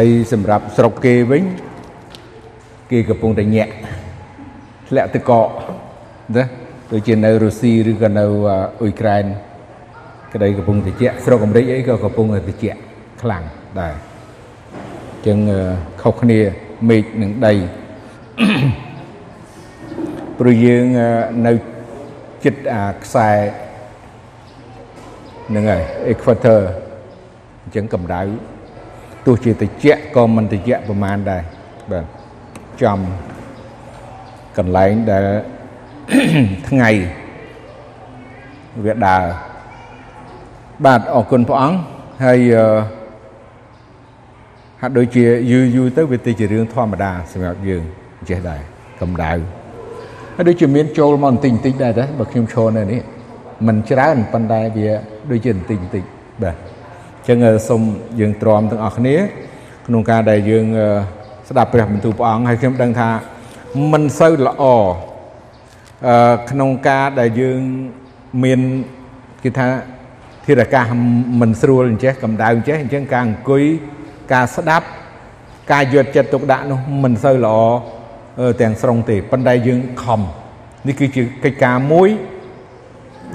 ហើយសម្រាប់ស្រុកគេវិញគេកំពុងតែញាក់ធ្លាក់ទឹកកកណាដូចជានៅរុស្ស៊ីឬក៏នៅអ៊ុយក្រែនក្តីកំពុងត្រជាក់ស្រុកអាមេរិកអីក៏កំពុងតែត្រជាក់ខ្លាំងដែរអញ្ចឹងខុសគ្នាមេឃនិងដីព្រោះយើងនៅចិត្តអាខ្សែហ្នឹងហើយ equator អញ្ចឹងកម្ដៅ ទោះជាតិចក៏មិនតិចប្រមាណដែរបាទចំកន្លែងដែលថ្ងៃវាដើរបាទអរគុណព្រះអង្គហើយហាក់ដូចជាយូរយូរទៅវាទៅជារឿងធម្មតាសម្រាប់យើងចេះដែរកម្ដៅហើយដូចជាមានចូលមកបន្តិចបន្តិចដែរតែបើខ្ញុំឈរនៅនេះมันច្រើនប៉ុន្តែវាដូចជាបន្តិចបន្តិចបាទអញ្ចឹងសូមយើងទ្រាំទាំងអស់គ្នា ក្នុងការដែលយើងស្ដាប់ព្រះបន្ទូលព្រះអង្គហើយខ្ញុំដឹងថាមិនសូវល្អអឺក្នុងការដែលយើងមានគេថាធាតុអាកាសមិនស្រួលអញ្ចេះកម្ដៅអញ្ចេះអញ្ចឹងការអង្គុយការស្ដាប់ការយកចិត្តទុកដាក់នោះមិនសូវល្អទាំងស្រុងទេប៉ុន្តែយើងខំនេះគឺជាកិច្ចការមួយ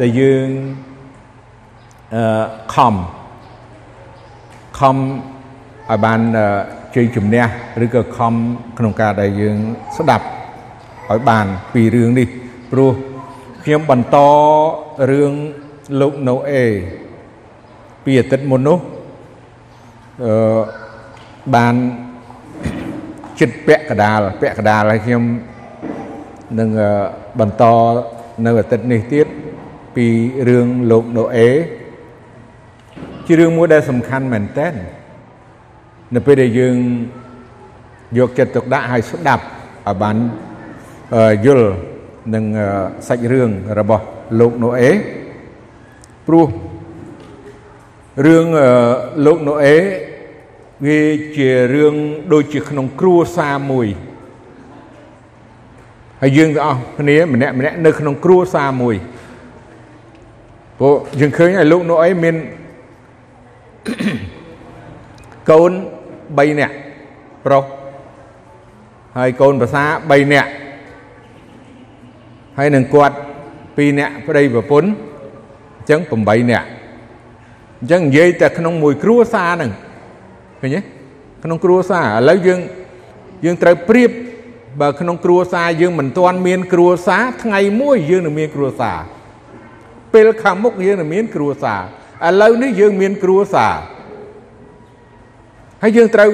ដែលយើងអឺខំ ខំឲ្យបានជ័យជំនះឬក៏ខំក្នុងការដែលយើងស្ដាប់ឲ្យបានពីរឿងនេះព្រោះខ្ញុំបន្តរឿងលោកណូអេពីអាទិត្យមុននោះអឺបានចិត្តពាក់កដាលពាក់កដាលហើយខ្ញុំនឹងបន្តនៅអាទិត្យនេះទៀតពីរឿងលោកណូអេ ជារឿងមួយដែលសំខាន់មែនតើនៅពេលដែលយើងយកចិត្តទុកដាក់ឲ្យស្ដាប់ឲ្យបានយល់នឹងសាច់រឿងរបស់លោកណូអេព្រោះរឿងលោកណូអេវាជារឿងដូចជាក្នុងគ្រួសារមួយហើយយើងទាំងអស់គ្នាម្នាក់ម្នាក់នៅក្នុងគ្រួសារមួយព្រោះយើងឃើញឲ្យលោកណូអេមាន កូន3នាក់ប្រុសហើយកូនប្រសា3នាក់ហើយនឹងគាត់2នាក់ប្តីប្រពន្ធអញ្ចឹង8នាក់អញ្ចឹងនិយាយតែក្នុងមួយគ្រួសារហ្នឹងឃើញទេក្នុងគ្រួសារឥឡូវយើងយើងត្រូវប្រៀបបើក្នុងគ្រួសារយើងមិនទាន់មានគ្រួសារថ្ងៃមួយយើងនឹងមានគ្រួសារពេលខាងមុខយើងនឹងមានគ្រួសារ ឥឡូវនេះយើងមានគ្រួសារហើយយើងត្រូវ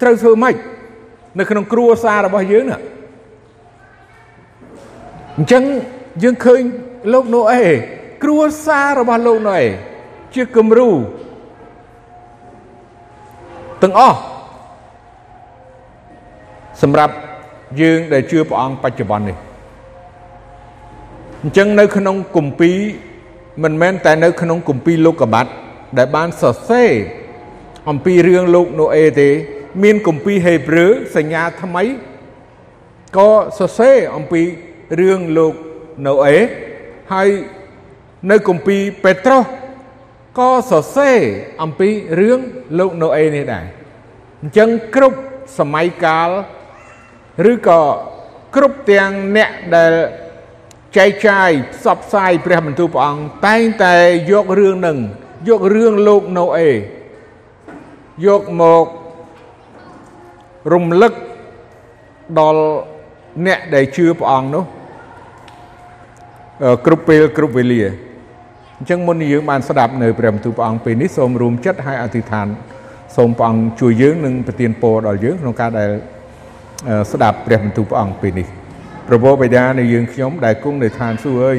ត្រូវធ្វើម៉េចនៅក្នុងគ្រួសាររបស់យើងណាអញ្ចឹងយើងឃើញលោកណូអេគ្រួសាររបស់លោកណូអេជាគំរូទាំងអស់សម្រាប់យើងដែលជឿព្រះអង្គបច្ចុប្បន្ននេះអញ្ចឹងនៅក្នុងគម្ពីរ មិនមែនតែនៅក្នុងគម្ពីរលោកកបាត់ដែលបានសរសេរអំពីរឿងលោកណូអេទេ មានគម្ពីរហេព្រើរសញ្ញាថ្មីក៏សរសេរអំពីរឿងលោកណូអេហើយនៅគម្ពីរពេត្រុសក៏សរសេរអំពីរឿងលោកណូអេនេះដែរអញ្ចឹងគ្រប់សម័យកាលឬក៏គ្រប់ទាំងអ្នកដែល ចែកចាយផ្សព្វផ្សាយព្រះបន្ទូលព្រះអង្គតែងតែយករឿងនឹងយករឿងលោកណូអេយកមករំលឹកដល់អ្នកដែលជឿព្រះអង្គនោះគ្រប់ពេលគ្រប់វេលាអញ្ចឹងមុនយើងបានស្ដាប់នៅព្រះបន្ទូលព្រះអង្គពេលនេះសូមរួមចិត្តឲ្យអធិដ្ឋានសូមព្រះអង្គជួយយើងនិងប្រទានពរដល់យើងក្នុងការដែលស្ដាប់ព្រះបន្ទូលព្រះអង្គពេលនេះ ប្រពោបិតានៃយើងខ្ញុំដែលគង់នៅឋានសួគ៌អើយ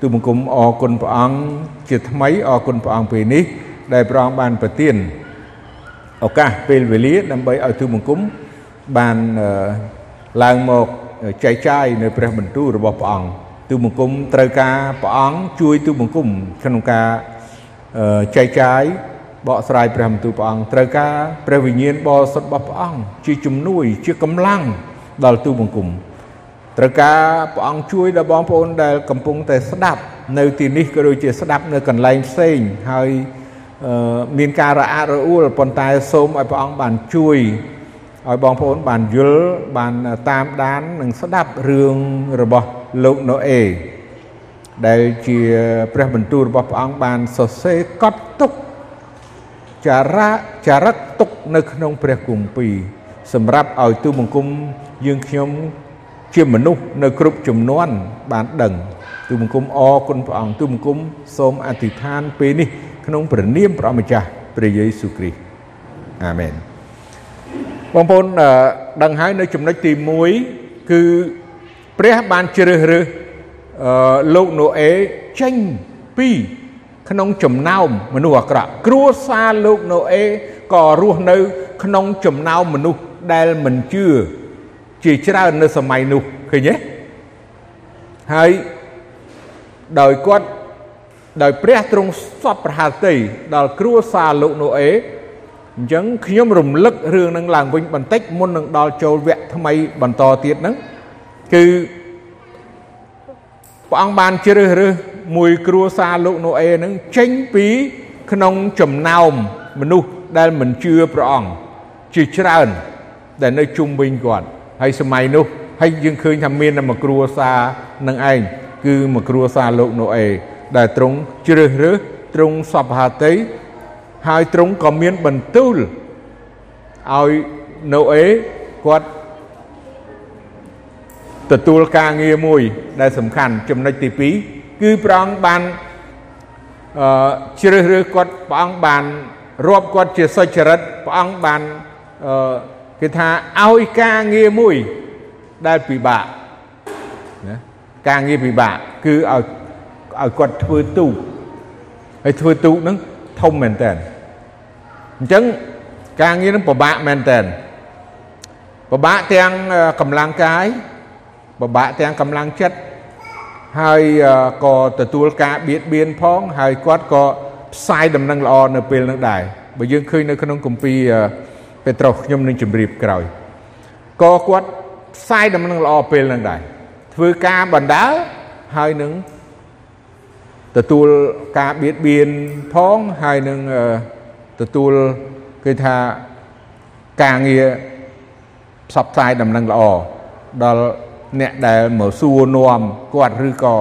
ទូបង្គំអរគុណព្រះអង្គជាថ្មីអរគុណព្រះអង្គពេលនេះ ដែលព្រះអង្គបានប្រទានឱកាសពេលវេលាដើម្បីឲ្យទូបង្គំបានឡើងមកចែកចាយនៅព្រះបន្ទូលរបស់ព្រះអង្គទូបង្គំត្រូវការព្រះអង្គជួយទូបង្គំក្នុងការចែកចាយបកស្រាយព្រះបន្ទូលព្រះអង្គត្រូវការព្រះវិញ្ញាណបរិសុទ្ធរបស់ព្រះអង្គជាជំនួយជាកម្លាំងដល់ទូបង្គំ ត្រូវការព្រះអង្គជួយដល់បងប្អូនដែលកំពុងតែស្ដាប់ នៅទីនេះក៏ដូចជាស្ដាប់នៅកន្លែងផ្សេងហើយមានការរអាក់រអួលប៉ុន្តែសូមឲ្យព្រះអង្គបានជួយឲ្យបងប្អូនបានយល់បានតាមដាននិងស្ដាប់រឿងរបស់លោកណូអេដែលជាព្រះបន្ទូលរបស់ព្រះអង្គបានសរសេរកត់ទុកចារៈចារឹកទុកនៅក្នុងព្រះគម្ពីរសម្រាប់ឲ្យទូបង្គំយើងខ្ញុំ ជាមនុស្សនៅគ្រប់ចំនួនបានដឹងទូបង្គំអរគុណព្រះអង្គទូបង្គំសូមអធិដ្ឋានពេលនេះ ក្នុងព្រះនាមព្រះម្ចាស់ព្រះយេស៊ូវគ្រីស្ទអាមែនបងប្អូនដឹងហើយនៅចំណុចទី1គឺព្រះបានជ្រើសរើសលោកណូអេចេញពីក្នុងចំណោមមនុស្សអាក្រក់គ្រួសារលោកណូអេក៏រស់នៅ ក្នុងចំណោមមនុស្សដែលមិនជឿ ជាច្រើននៅសម័យនោះឃើញទេហើយដោយគាត់ដោយព្រះទ្រង់សពប្រហាតីដល់គ្រួសារលោកណូអេអញ្ចឹងខ្ញុំរំលឹករឿងនឹងឡើងវិញបន្តិចមុននឹងដល់ចូលវគ្គថ្មីបន្តទៀតហ្នឹងគឺព្រះអង្គបានជ្រើសរើសមួយគ្រួសារលោកណូអេហ្នឹងចេញពីក្នុងចំណោមមនុស្សដែលមិនជឿព្រះអង្គជាច្រើនដែលនៅជុំវិញគាត់ ហើយសម័យនោះហើយយើងឃើញថាមានតែមួយគ្រួសារនឹងឯងគឺមួយគ្រួសារលោកណូអេដែលទ្រង់ជ្រើសរើសទ្រង់សពហាតីហើយទ្រង់ក៏មានបន្ទូលឲ្យណូអេគាត់ទទួលការងារមួយដែលសំខាន់ចំណុចទី2គឺព្រះអង្គបានអឺជ្រើសរើសគាត់ព្រះអង្គបានរាប់គាត់ជាសុចរិតព្រះអង្គបានអឺ គេថាឲ្យការងារមួយដែលពិបាកណាការងារពិបាកគឺឲ្យឲ្យគាត់ធ្វើទូកហើយធ្វើទូកហ្នឹងធំមែនតើអញ្ចឹងការងារហ្នឹងពិបាកមែនតើពិបាកទាំងកម្លាំងកាយពិបាកទាំងកម្លាំងចិត្តហើយក៏ទទួលការបៀតបៀនផង ហើយគាត់ក៏ផ្សាយដំណឹងល្អនៅពេលនោះដែរបើយើងឃើញនៅក្នុងគម្ពីរ ពេត្រុសខ្ញុំនឹងជម្រាបក្រោយក៏គាត់ផ្សាយដំណឹងល្អពេលនោះដែរធ្វើការបណ្ដាលហើយនឹងទទួលការបៀតបៀនផងហើយនឹងទទួលគេថាការងារផ្សព្វផ្សាយដំណឹងល្អដល់អ្នកដែលមកសួរនាំគាត់ឬក៏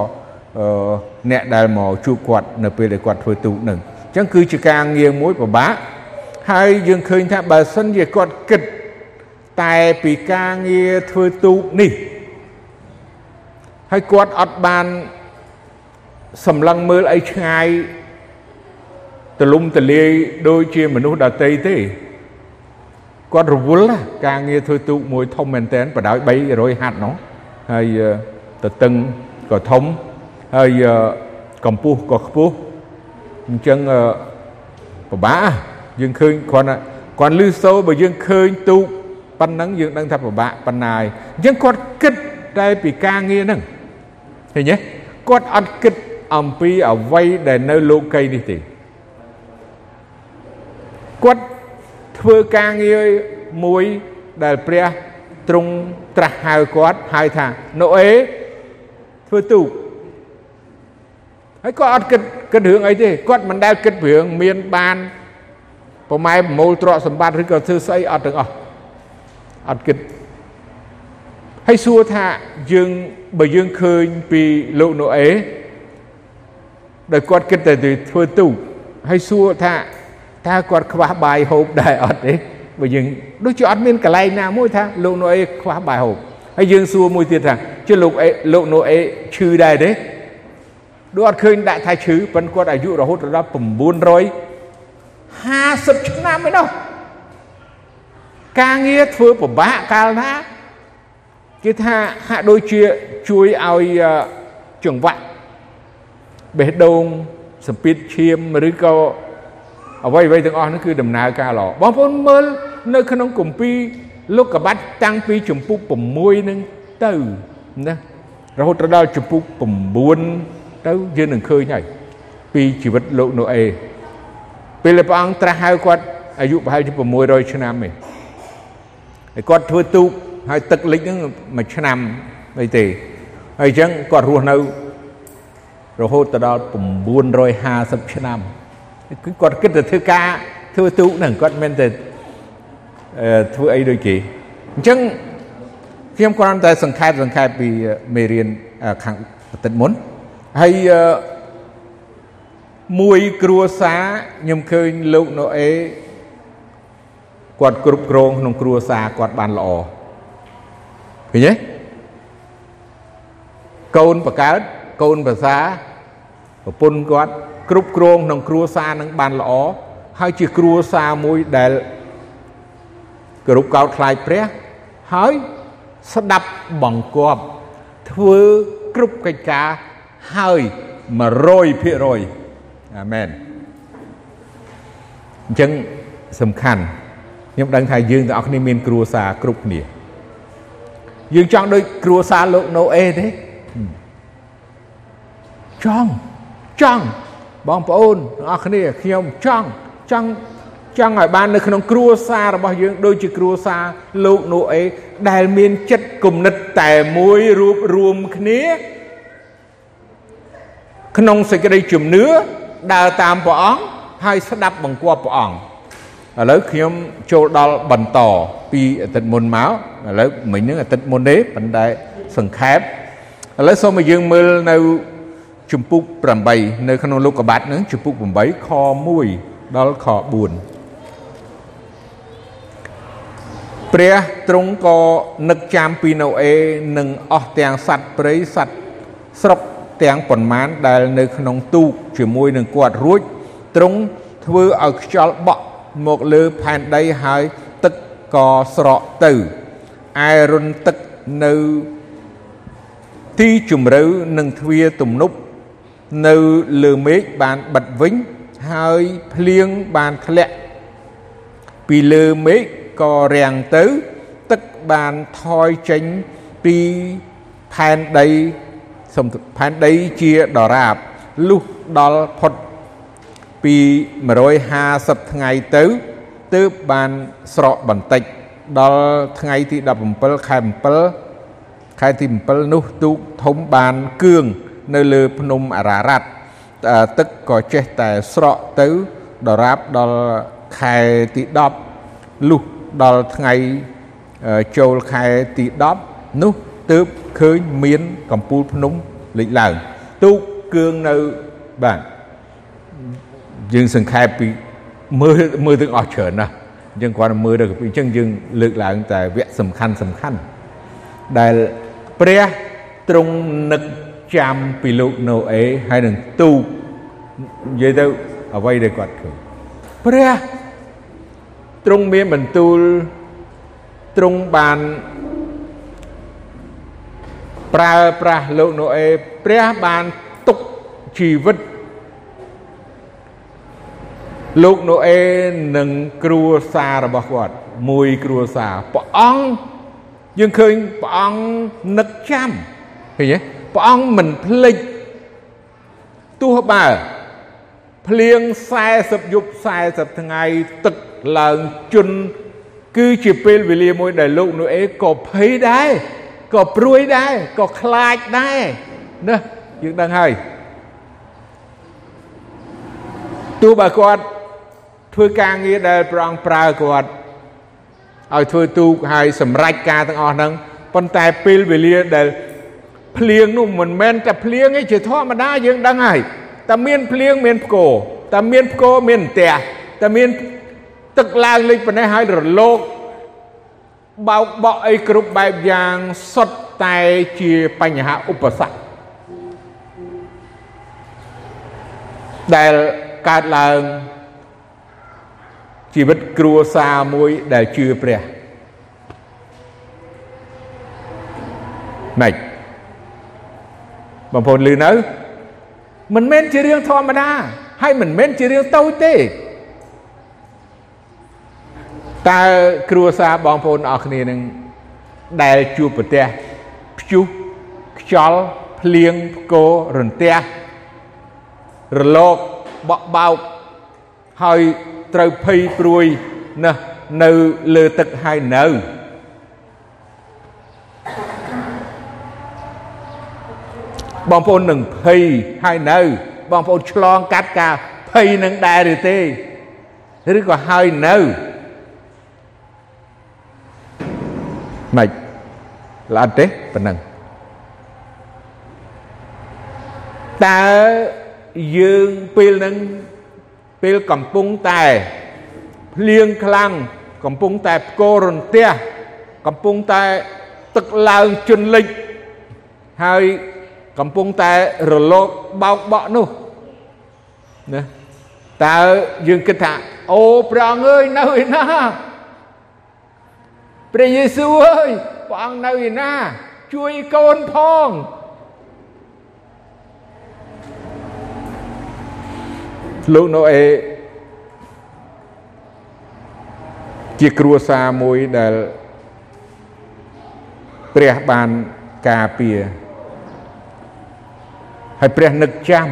អ្នកដែលមកជួបគាត់នៅពេលដែលគាត់ធ្វើទូកនឹងអញ្ចឹងគឺជាការងារមួយពិបាក ហើយយើងឃើញថាបើសិនជាគាត់គិតតែពីការងារធ្វើទូកនេះហើយគាត់អត់បានសម្លឹងមើលអីឆ្ងាយទលំទលាយដូចជាមនុស្សដតីទេគាត់រវល់ការងារធ្វើទូកមួយធំមែនតើបដោយ300ហាត់នោះហើយតតឹងក៏ធំហើយកម្ពស់ក៏ខ្ពស់អញ្ចឹងពិបាក យើងឃើញគ្រាន់តែគាត់លឺសូរបើយើងឃើញទូកប៉ុណ្ណឹងយើងដឹងថាពិបាកប៉ុណ្ណាយអញ្ចឹងគាត់គិតតែពីការងារហ្នឹងឃើញទេគាត់អត់គិតអំពីអ្វីដែលនៅលោកីនេះទេគាត់ធ្វើការងារមួយដែលព្រះទ្រង់ត្រាស់ហៅគាត់ហៅថាណូអេធ្វើទូកហើយគាត់អត់គិតគិតរឿងអីទេគាត់មិនដែលគិតរឿងមានបាន ប្រម៉ែប្រមូលទ្រព្យសម្បត្តិឬក៏ធ្វើស្អីអត់ទាំងអស់អត់គិតហើយសួរថាយើងបើយើងឃើញពីលោកណូអេដែលគាត់គិតតែធ្វើទូកហើយសួរថាតើគាត់ខ្វះបាយហូបដែរអត់ទេបើយើងដូចជាអត់មានកន្លែងណាមួយថាលោកណូអេខ្វះបាយហូបហើយយើងសួរមួយទៀតថាជិះលោកអេលោកណូអេឈឺដែរទេដូចអត់ឃើញដាក់ថាឈឺប៉ុន្តែគាត់អាយុរហូតដល់900 50ឆ្នាំឯនោះការងារធ្វើពិបាកកាលណាគេថាហាក់ដូចជាជួយឲ្យចង្វាក់បេះដូងសម្ពាធឈាមឬក៏អ្វីអ្វីទាំងអស់នោះគឺដំណើរការល្អបងប្អូនមើលនៅក្នុងគម្ពីរលោកកបាត់តាំងពីចម្ពុះ6នឹងទៅណារហូតដល់ចម្ពុះ9ទៅយើងនឹងឃើញហើយពីជីវិតលោកណូអេ ពេលព្រះអង្គត្រាស់ហៅគាត់អាយុប្រហែលជា600ឆ្នាំឯងហើយគាត់ធ្វើទូកហើយទឹកលិចហ្នឹងមួយឆ្នាំអីទេហើយអញ្ចឹងគាត់រស់នៅរហូតទៅដល់950ឆ្នាំគឺគាត់គិតទៅធ្វើការធ្វើទូកហ្នឹងគាត់មិនទៅធ្វើអីដូចគេអញ្ចឹងខ្ញុំគ្រាន់តែសង្ខេបសង្ខេបពីមេរៀនខាងបន្តិចមុនហើយ មួយគ្រួសារខ្ញុំឃើញលោកណូអេគាត់គ្រប់គ្រងក្នុងគ្រួសារគាត់បានល្អឃើញទេកូនបកើតកូនភាសាប្រពន្ធគាត់គ្រប់គ្រងក្នុងគ្រួសារនឹងបានល្អហើយជាគ្រួសារមួយដែលគោរពកោតខ្លាចព្រះហើយស្ដាប់បង្គាប់ធ្វើគ្រប់កិច្ចការហើយ100% អាមែនអញ្ចឹងសំខាន់ខ្ញុំដឹងថាយើងទាំងអស់គ្នាមានគ្រួសារគ្រប់គ្នាយើងចង់ដូចគ្រួសារលោកណូអេទេចង់ចង់បងប្អូនទាំងអស់គ្នាខ្ញុំចង់ចង់ចង់ឲ្យបាននៅក្នុងគ្រួសាររបស់យើងដូចជាគ្រួសារលោកណូអេដែលមានចិត្តគំនិតតែមួយរួបរวมគ្នា ក្នុងសេចក្តីជំនឿ ដើរតាមព្រះអង្គហើយស្ដាប់បង្គាប់ព្រះអង្គឥឡូវខ្ញុំចូលដល់បន្តពីអាទិត្យមុនមកឥឡូវមិញហ្នឹងអាទិត្យមុនទេប៉ុន្តែសង្ខេបឥឡូវសូមឲ្យយើងមើលនៅជំពូក8នៅក្នុងលោកកបាត់ហ្នឹងជំពូក8ខ1ដល់ខ4ព្រះទ្រង់ក៏នឹកចាំពីណូអេនិងអស់ទាំងសត្វព្រៃសត្វស្រុក ទាំងប៉ុន្មានដែលនៅក្នុងទូកជាមួយនឹងគាត់រួចទ្រង់ធ្វើឲ្យខ្យល់បក់មកលើផែនដីហើយទឹកក៏ស្រកទៅឯរុនទឹកនៅទីជំរៅនឹងទ្វារទំនប់នៅលើមេឃបានបិទវិញហើយភ្លៀងបានធ្លាក់ពីលើមេឃក៏រាំងទៅ ទឹកបានថយចេញពីផែនដី សំផែនដីជាដរាបលុះដល់ផុតពី150ថ្ងៃទៅទើបបានស្រកបន្តិចដល់ថ្ងៃទី17ខែ7ខែទី7នោះទូកធំបានគឿងនៅលើភ្នំអារ៉ារ៉ាត់ទឹកក៏ចេះតែស្រកទៅដរាបដល់ខែទី10លុះដល់ថ្ងៃចូលខែទី10នោះ ទើបឃើញមានកំពូលភ្នំលេចឡើងទូកគឿងនៅបាទយើងសង្ខេបពីមើលមើលទាំងអស់ច្រើនណាស់អញ្ចឹងគាត់មើលទៅអញ្ចឹងយើងលើកឡើងតែវគ្គសំខាន់សំខាន់ដែលព្រះទ្រង់នឹកចាំពីលោកណូអេហើយនឹងទូកនិយាយទៅអ្វីដែលគាត់ឃើញព្រះទ្រង់មានបន្ទូលទ្រង់បាន ប្រើប្រាស់លោកណូអេព្រះបានទុកជីវិតលោកណូអេនិងគ្រួសាររបស់គាត់មួយគ្រួសារព្រះអង្គយើងឃើញព្រះអង្គនឹកចាំឃើញទេព្រះអង្គមិនភ្លេចទោះបើភ្លៀង40យប់40ថ្ងៃទឹកឡើងជន់គឺជាពេលវេលាមួយដែលលោកនូអេក៏ភ័យដែរ ក៏ព្រួយដែរក៏ខ្លាចដែរណាយើងដឹងហើយទោះបើគាត់ធ្វើការងារដែលព្រះអង្គប្រើគាត់ឲ្យធ្វើទូកហើយសម្រេចការទាំងអស់ហ្នឹងប៉ុន្តែពេលវេលាដែលភ្លៀងនោះមិនមែនតែភ្លៀងទេជាធម្មតាយើងដឹងហើយតែមានភ្លៀងមានផ្គរតែមានផ្គរមានផ្ទះតែមានទឹកឡើងលេចប៉ុណ្ណេះហើយរលក បោកបក់អីគ្រប់បែបយ៉ាងសុទ្ធតែជាបញ្ហាឧបសគ្គដែលកើតឡើងជីវិតគ្រួសារមួយដែលជឿព្រះម៉េចបងប្អូនឮនៅ មិនមែនជារឿងធម្មតា ហើយមិនមែនជារឿងតូចទេ តើគ្រួសារបងប្អូនអស់គ្នានឹងដែលជួបប្រទះព្យុះខ្យល់ភ្លៀងផ្គររន្ទះរលកបក់បោកហើយត្រូវភ័យព្រួយណាស់នៅលើទឹកហើយនៅបងប្អូននឹងភ័យហើយនៅ បងប្អូនឆ្លងកាត់ការភហើយនឹងដែរឬទេឬក៏ហើយនៅ មិនល្អទេប៉ុណ្ណឹងតើយើងពេលហ្នឹងពេលកំពុងតែភ្លៀងខ្លាំងកំពុងតែផ្គររន្ទះកំពុងតែទឹកឡើងជន់លិចហើយកំពុងតែរលកបោកបក់នោះណាតើយើងគិតថាអូព្រះអង្គអើយនៅឯណា ព្រះយេស៊ូវអើយព្រះអង្គនៅឯណា ជួយកូនផងលោកណូអេជាគ្រួសារមួយដែលព្រះបានការពារហើយព្រះនឹកចាំ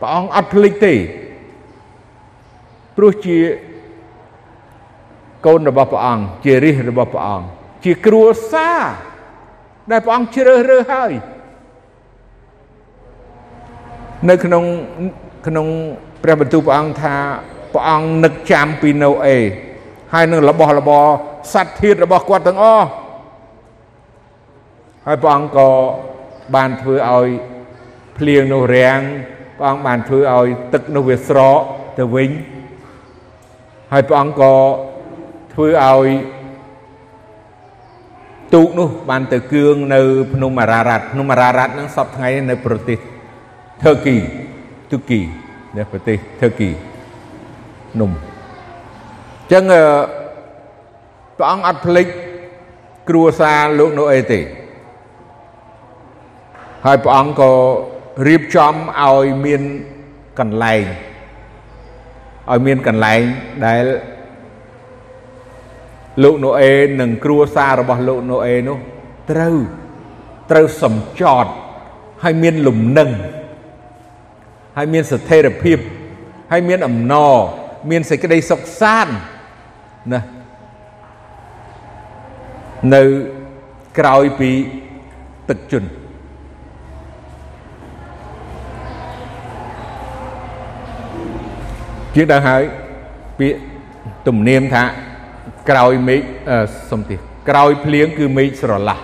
ព្រះអង្គអត់ភ្លេចទេព្រោះជា កូនរបស់ព្រះអង្គជារិះរបស់ព្រះអង្គជាគ្រួសារដែលព្រះអង្គជ្រើសរើសហើយនៅក្នុងក្នុងព្រះបន្ទូលព្រះអង្គថាព្រះអង្គនឹកចាំពីណូអេហើយនឹងរបស់របរសត្វធាតរបស់គាត់ទាំងអស់ហើយព្រះអង្គក៏បានធ្វើឲ្យភ្លៀងនោះរាំងព្រះអង្គបានធ្វើឲ្យទឹកនោះវាស្រកទៅវិញហើយព្រះអង្គក៏ ធ្វើឲ្យទូកនោះបានទៅគឿងនៅភ្នំអារ៉ារ៉ាត់ភ្នំអារ៉ារ៉ាត់ហ្នឹងសពថ្ងៃនៅប្រទេសថឺគីទូគីនៅប្រទេសថឺគីនំអញ្ចឹងព្រះអង្គអត់ភ្លេចគ្រួសារលោកនោះអីទេហើយព្រះអង្គក៏រៀបចំឲ្យមានកន្លែងឲ្យមានកន្លែងដែល លោកណូអេនិងគ្រួសាររបស់លោកណូអេនោះត្រូវត្រូវសំចតហើយមានលំនឹងហើយមានស្ថិរភាពហើយមានអំណរមានសេចក្តីសុខសាន្តណានៅក្រោយពីទឹកជន់ជាងដឹងហើយពាក្យទំនៀមថា ក្រោយមេឃសំទោសក្រោយភ្លៀងគឺមេឃស្រឡះ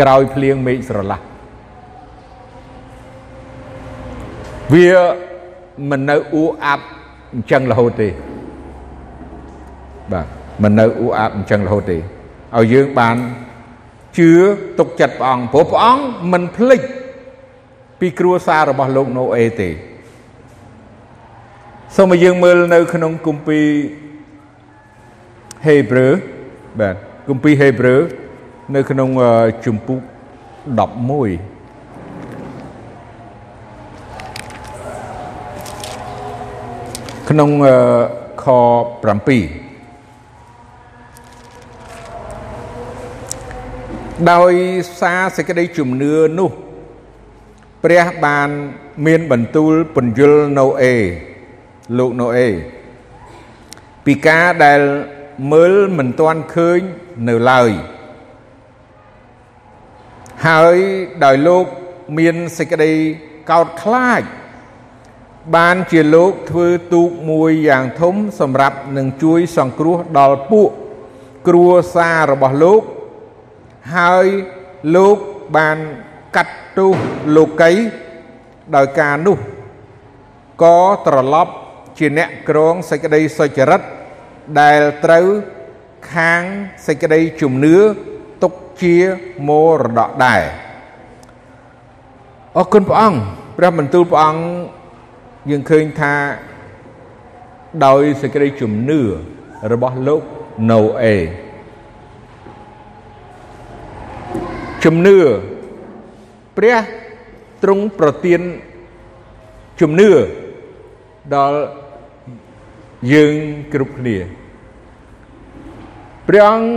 ក្រោយភ្លៀងមេឃស្រឡះវាមិននៅអ៊ូអាប់អញ្ចឹងរហូតទេបាទមិននៅអ៊ូអាប់អញ្ចឹងរហូតទេឲ្យយើងបានជឿទុកចិត្តព្រះអង្គព្រោះព្រះអង្គមិនភ្លេចពីគ្រួសាររបស់លោកណូអេទេសូមឲ្យយើងមើលនៅក្នុងគម្ពីរ ហេព្រើរបាទគម្ពីរហេព្រើរនៅក្នុងជំពូក11ក្នុងខ7ដោយសារសេចក្តីជំនឿនោះព្រះបានមានបន្ទូលពន្យល់ណូអេលោកណូអេពីការដែល មើលមិនទាន់ឃើញនៅឡើយហើយដោយលោកមានសេចក្តីកោតខ្លាច បានជាលោកធ្វើទូកមួយយ៉ាងធំសម្រាប់នឹងជួយសង្គ្រោះដល់ពួកគ្រួសាររបស់លោក ហើយលោកបានកាត់ទោសលោកីដោយការនោះក៏ត្រឡប់ជាអ្នកក្រងសេចក្តីសុចរិត ដែលត្រូវខាងសេចក្តីជំនឿទុកជាមរតកដែរអរគុណព្រះអង្គព្រះបន្ទូលព្រះអង្គយើងឃើញថាដោយសេចក្តីជំនឿរបស់លោកណូអេជំនឿព្រះទ្រង់ប្រទានជំនឿដល់យើងគ្រប់គ្នា ព្រះអង្គ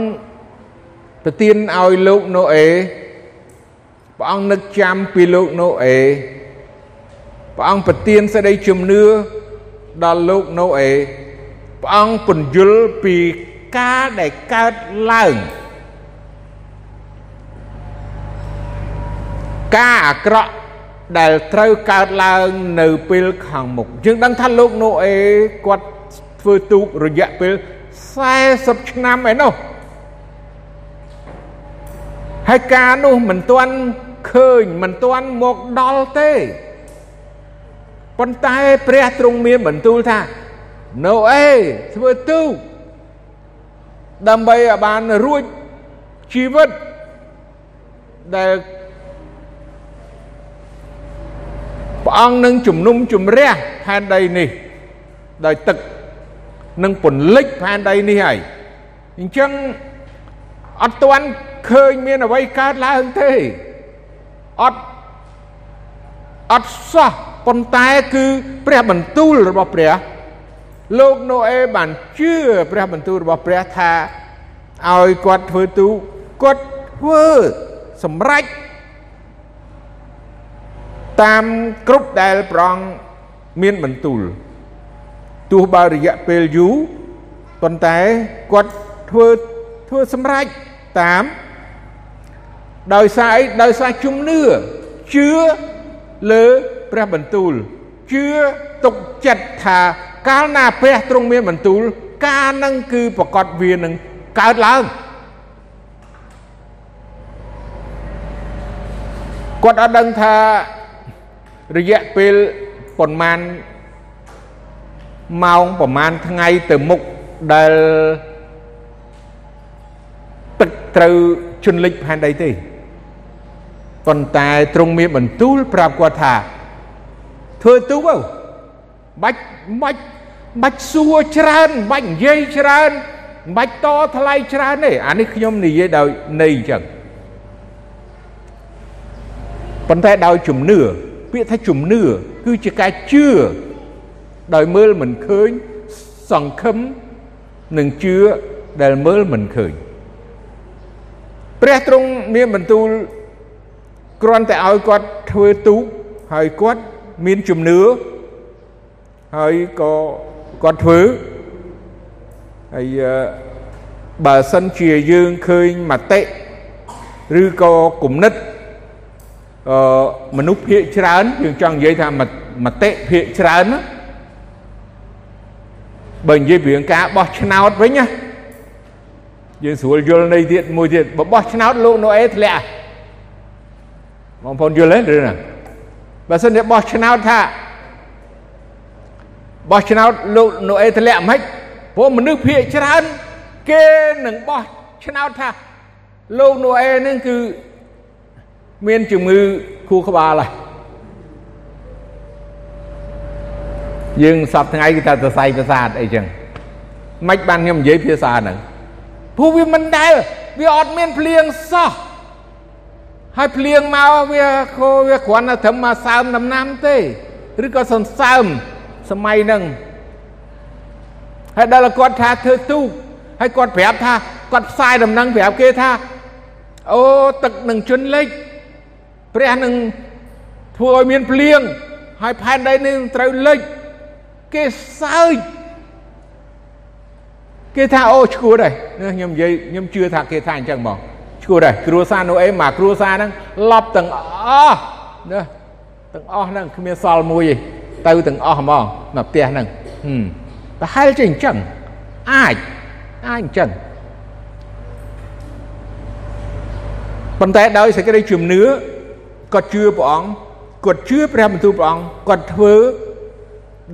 ប្រទានឲ្យលោកណូអេព្រះអង្គនឹកចាំពីលោកណូអេព្រះអង្គប្រទានសេចក្តីជំនឿដល់លោកណូអេព្រះអង្គពន្យល់ពីការដែលកើតឡើងការអាក្រក់ដែលត្រូវកើតឡើងនៅពេលខាងមុខយើងដឹងថាលោកណូអេគាត់ធ្វើទូករយៈពេល 40ឆ្នាំឯនោះហើយការនោះមិនទាន់ឃើញមិនទាន់មកដល់ទេប៉ុន្តែព្រះទ្រង់មានបន្ទូលថាណូអេធ្វើទូកដើម្បីឲ្យបានរួចជីវិតដែលព្រះអង្គនឹងជំនុំជម្រះផែនដីនេះដោយទឹក និងពន្លិចផែនដីនេះហើយអញ្ចឹងអត់ទាន់ឃើញមានអ្វីកើតឡើងទេអត់អត់សោះប៉ុន្តែគឺព្រះបន្ទូលរបស់ព្រះ លោកណូអេបានជឿព្រះបន្ទូលរបស់ព្រះថាឲ្យគាត់ធ្វើទូគាត់ធ្វើសម្រេចតាមគ្រប់ដែលប្រងមានបន្ទូល ទោះបើរយៈពេលយូរប៉ុន្តែគាត់ធ្វើធ្វើសម្រេចតាមដោយសារអីដោយសារជំនឿជឿលើព្រះបន្ទូលជឿទុកចិត្តថាកាលណាព្រះទ្រង់មានបន្ទូល ការនឹងគឺប្រកាសវានឹងកើតឡើងគាត់អត់ដឹងថារយៈពេលប៉ុន្មាន ម៉ោងប្រហែលថ្ងៃទៅមុខដែលទឹកត្រូវជន់លិចផែនដីទេប៉ុន្តែទ្រង់មានបន្ទូលប្រាប់គាត់ថាធ្វើទូទៅបាច់បាច់បាច់សួរច្រើនបាច់និយាយច្រើនបាច់តថ្លៃច្រើនទេអានេះខ្ញុំនិយាយដោយន័យអញ្ចឹងប៉ុន្តែដោយជំនឿពាក្យថាជំនឿគឺជាការជឿ ដោយមើលមិនឃើញសង្ឃឹមនិងជឿដែលមើលមិនឃើញព្រះទ្រង់មានបន្ទូលគ្រាន់តែឲ្យគាត់ធ្វើទូកហើយគាត់មានជំនឿហើយក៏គាត់ធ្វើហើយបើសិនជាយើងឃើញមតិឬក៏គំនិតអឺមនុស្សភាកច្រើនយើងចង់និយាយថាមតិភាកច្រើនណា បើនិយាយពីរឿងការបោះឆ្នោតវិញណាយើងស្រួលយល់នៃទៀតមួយទៀតបើបោះឆ្នោតលោកណូអេធ្លាក់បងប្អូនយល់ទេឬណាបើសិនជាបោះឆ្នោតថាបោះឆ្នោតលោកណូអេធ្លាក់មិនព្រោះមនុស្សភាកច្រើន គេនឹងបោះឆ្នោតថាលោកណូអេនឹងគឺមានជំងឺខួរក្បាលហើយ យើងសពថ្ងៃគឺថាសរសៃប្រសាទអីចឹងមិនបានខ្ញុំនិយាយភាសាហ្នឹងព្រោះវាមិនដែលវាអត់មានភ្លៀងសោះហើយភ្លៀងមកវាខោវាគ្រាន់តែត្រឹមមកសើមដំណាំទេឬក៏សន្សើមសម័យហ្នឹងហើយដល់គាត់ថាធ្វើទូកហើយគាត់ប្រាប់ថាគាត់ផ្សាយដំណឹងប្រាប់គេថាអូទឹកនឹងជន់លិចព្រះនឹងធ្វើឲ្យមានភ្លៀងហើយផែនដីនេះត្រូវលិច គេសើចគេថាអូឈួតហើយខ្ញុំនិយាយខ្ញុំជឿថាគេថាអញ្ចឹងបងឈួតហើយគ្រួសារនោះអេមកគ្រួសារហ្នឹងឡប់ទាំងអស់ណាទាំងអស់ហ្នឹងគ្មានសល់មួយទេទៅទាំងអស់ហ្មងមកផ្ទះហ្នឹងហឹមប្រហែលជាអញ្ចឹងអាចអាចអញ្ចឹងប៉ុន្តែដោយសេចក្តីជំនឿគាត់ជឿព្រះអង្គគាត់ជឿព្រះបន្ទូលព្រះអង្គគាត់ធ្វើ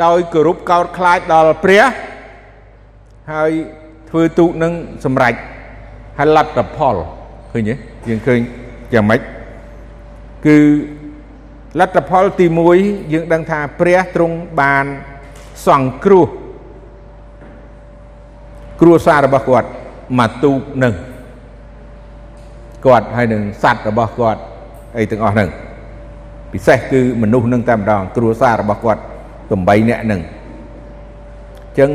ដោយគោរពកោតខ្លាចដល់ព្រះហើយធ្វើទូកនឹងសម្រេចហើយលទ្ធផលឃើញទេយើងឃើញយ៉ាងម៉េចគឺលទ្ធផលទី1យើងដឹងថាព្រះទ្រង់បានសង្គ្រោះគ្រួសាររបស់គាត់មកទូកនឹងគាត់ហើយនឹងសัตว์របស់គាត់អីទាំងអស់ហ្នឹងពិសេសគឺមនុស្សនឹងតែម្ដងគ្រួសាររបស់គាត់ 8នាក់ហ្នឹងអញ្ចឹង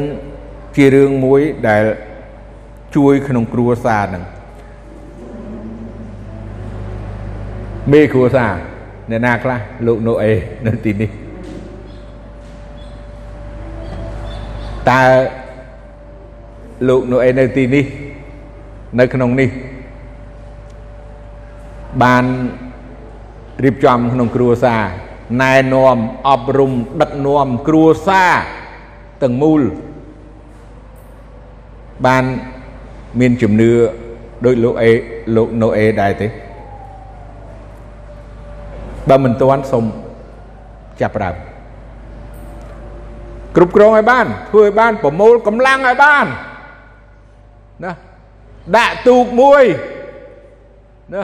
ជារឿងមួយដែលជួយក្នុងគ្រួសារហ្នឹងមេគ្រួសារអ្នកណាខ្លះលោកណូអេនៅទីនេះតើលោកណូអេនៅទីនេះនៅក្នុងនេះបានរៀបចំក្នុងគ្រួសារ ណែនាំអប់រំដឹកនាំគ្រួសារទាំងមូលបានមានជំនឿដោយលោកអេលោកណូអេដែរទេបើមិនទាន់សូមចាប់ប្រើគ្រប់គ្រងឲ្យបានធ្វើឲ្យបានប្រមូលកម្លាំងឲ្យបានណាដាក់ទូកមួយណា